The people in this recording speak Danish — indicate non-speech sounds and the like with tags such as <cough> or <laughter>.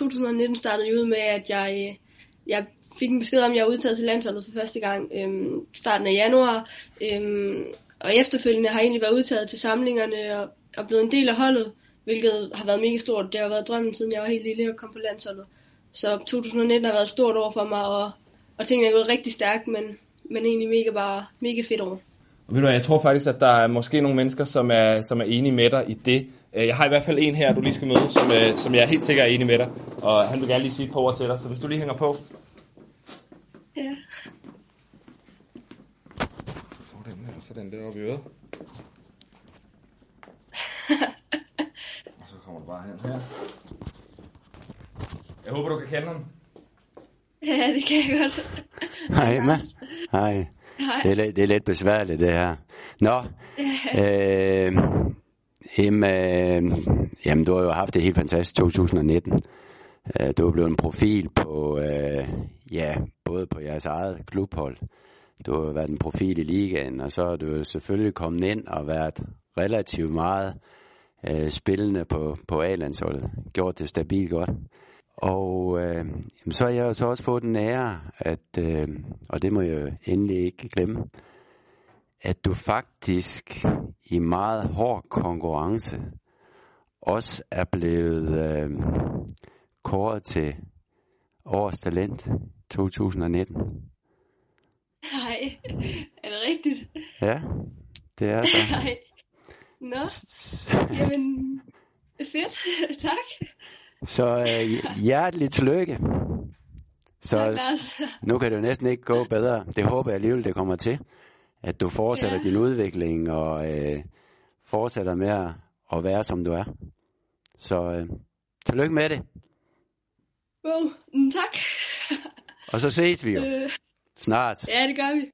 2019 startede jeg ud med, at jeg, øh, jeg fik en besked om, at jeg var udtaget til landsholdet for første gang øhm, starten af januar. Øhm, og efterfølgende har jeg egentlig været udtaget til samlingerne og, og blevet en del af holdet, hvilket har været mega stort. Det har været drømmen, siden jeg var helt lille og kom på landsholdet. Så 2019 har været stort år for mig, og, og tingene er gået rigtig stærkt, men, men egentlig mega, bare, mega fedt år. Og ved du, jeg tror faktisk, at der er måske nogle mennesker, som er, som er enige med dig i det. Øh, jeg har i hvert fald en her, du lige skal møde, som, øh, som jeg er helt sikker er enig med dig. Og han vil gerne lige sige et par ord til dig, så hvis du lige hænger på. Ja. Du får den her, så den der oppe i øret. <laughs> og så kommer du bare hen her. Jeg håber, du kan kende ham. Ja, det kan jeg godt. Hej Emma. Hej. Det er, lidt- det er lidt besværligt det her. Nå, <laughs> øh, Emma, jamen du har jo haft det helt fantastisk 2019. Øh, du er blevet en profil på, øh, ja, både på jeres eget klubhold. Du har været en profil i ligaen, og så er du selvfølgelig kommet ind og været relativt meget øh, spillende på, på A-landsholdet. Gjort det stabilt godt. Og øh, så har jeg så også fået den ære, at, øh, og det må jeg endelig ikke glemme, at du faktisk i meget hård konkurrence også er blevet øh, kåret til årets talent 2019. Hej. Er det rigtigt? Ja, det er så. <laughs> Hej. Nå, jamen, fedt. <laughs> tak. Så øh, hjerteligt tillykke. Tak, Så Lars. <laughs> nu kan det jo næsten ikke gå bedre. Det håber jeg alligevel, det kommer til. At du fortsætter Ja. din udvikling og øh, fortsætter med at, at være, som du er. Så øh, tillykke med det. Wow, mm, tak. Og så ses vi jo Øh, snart. ja, det gør vi.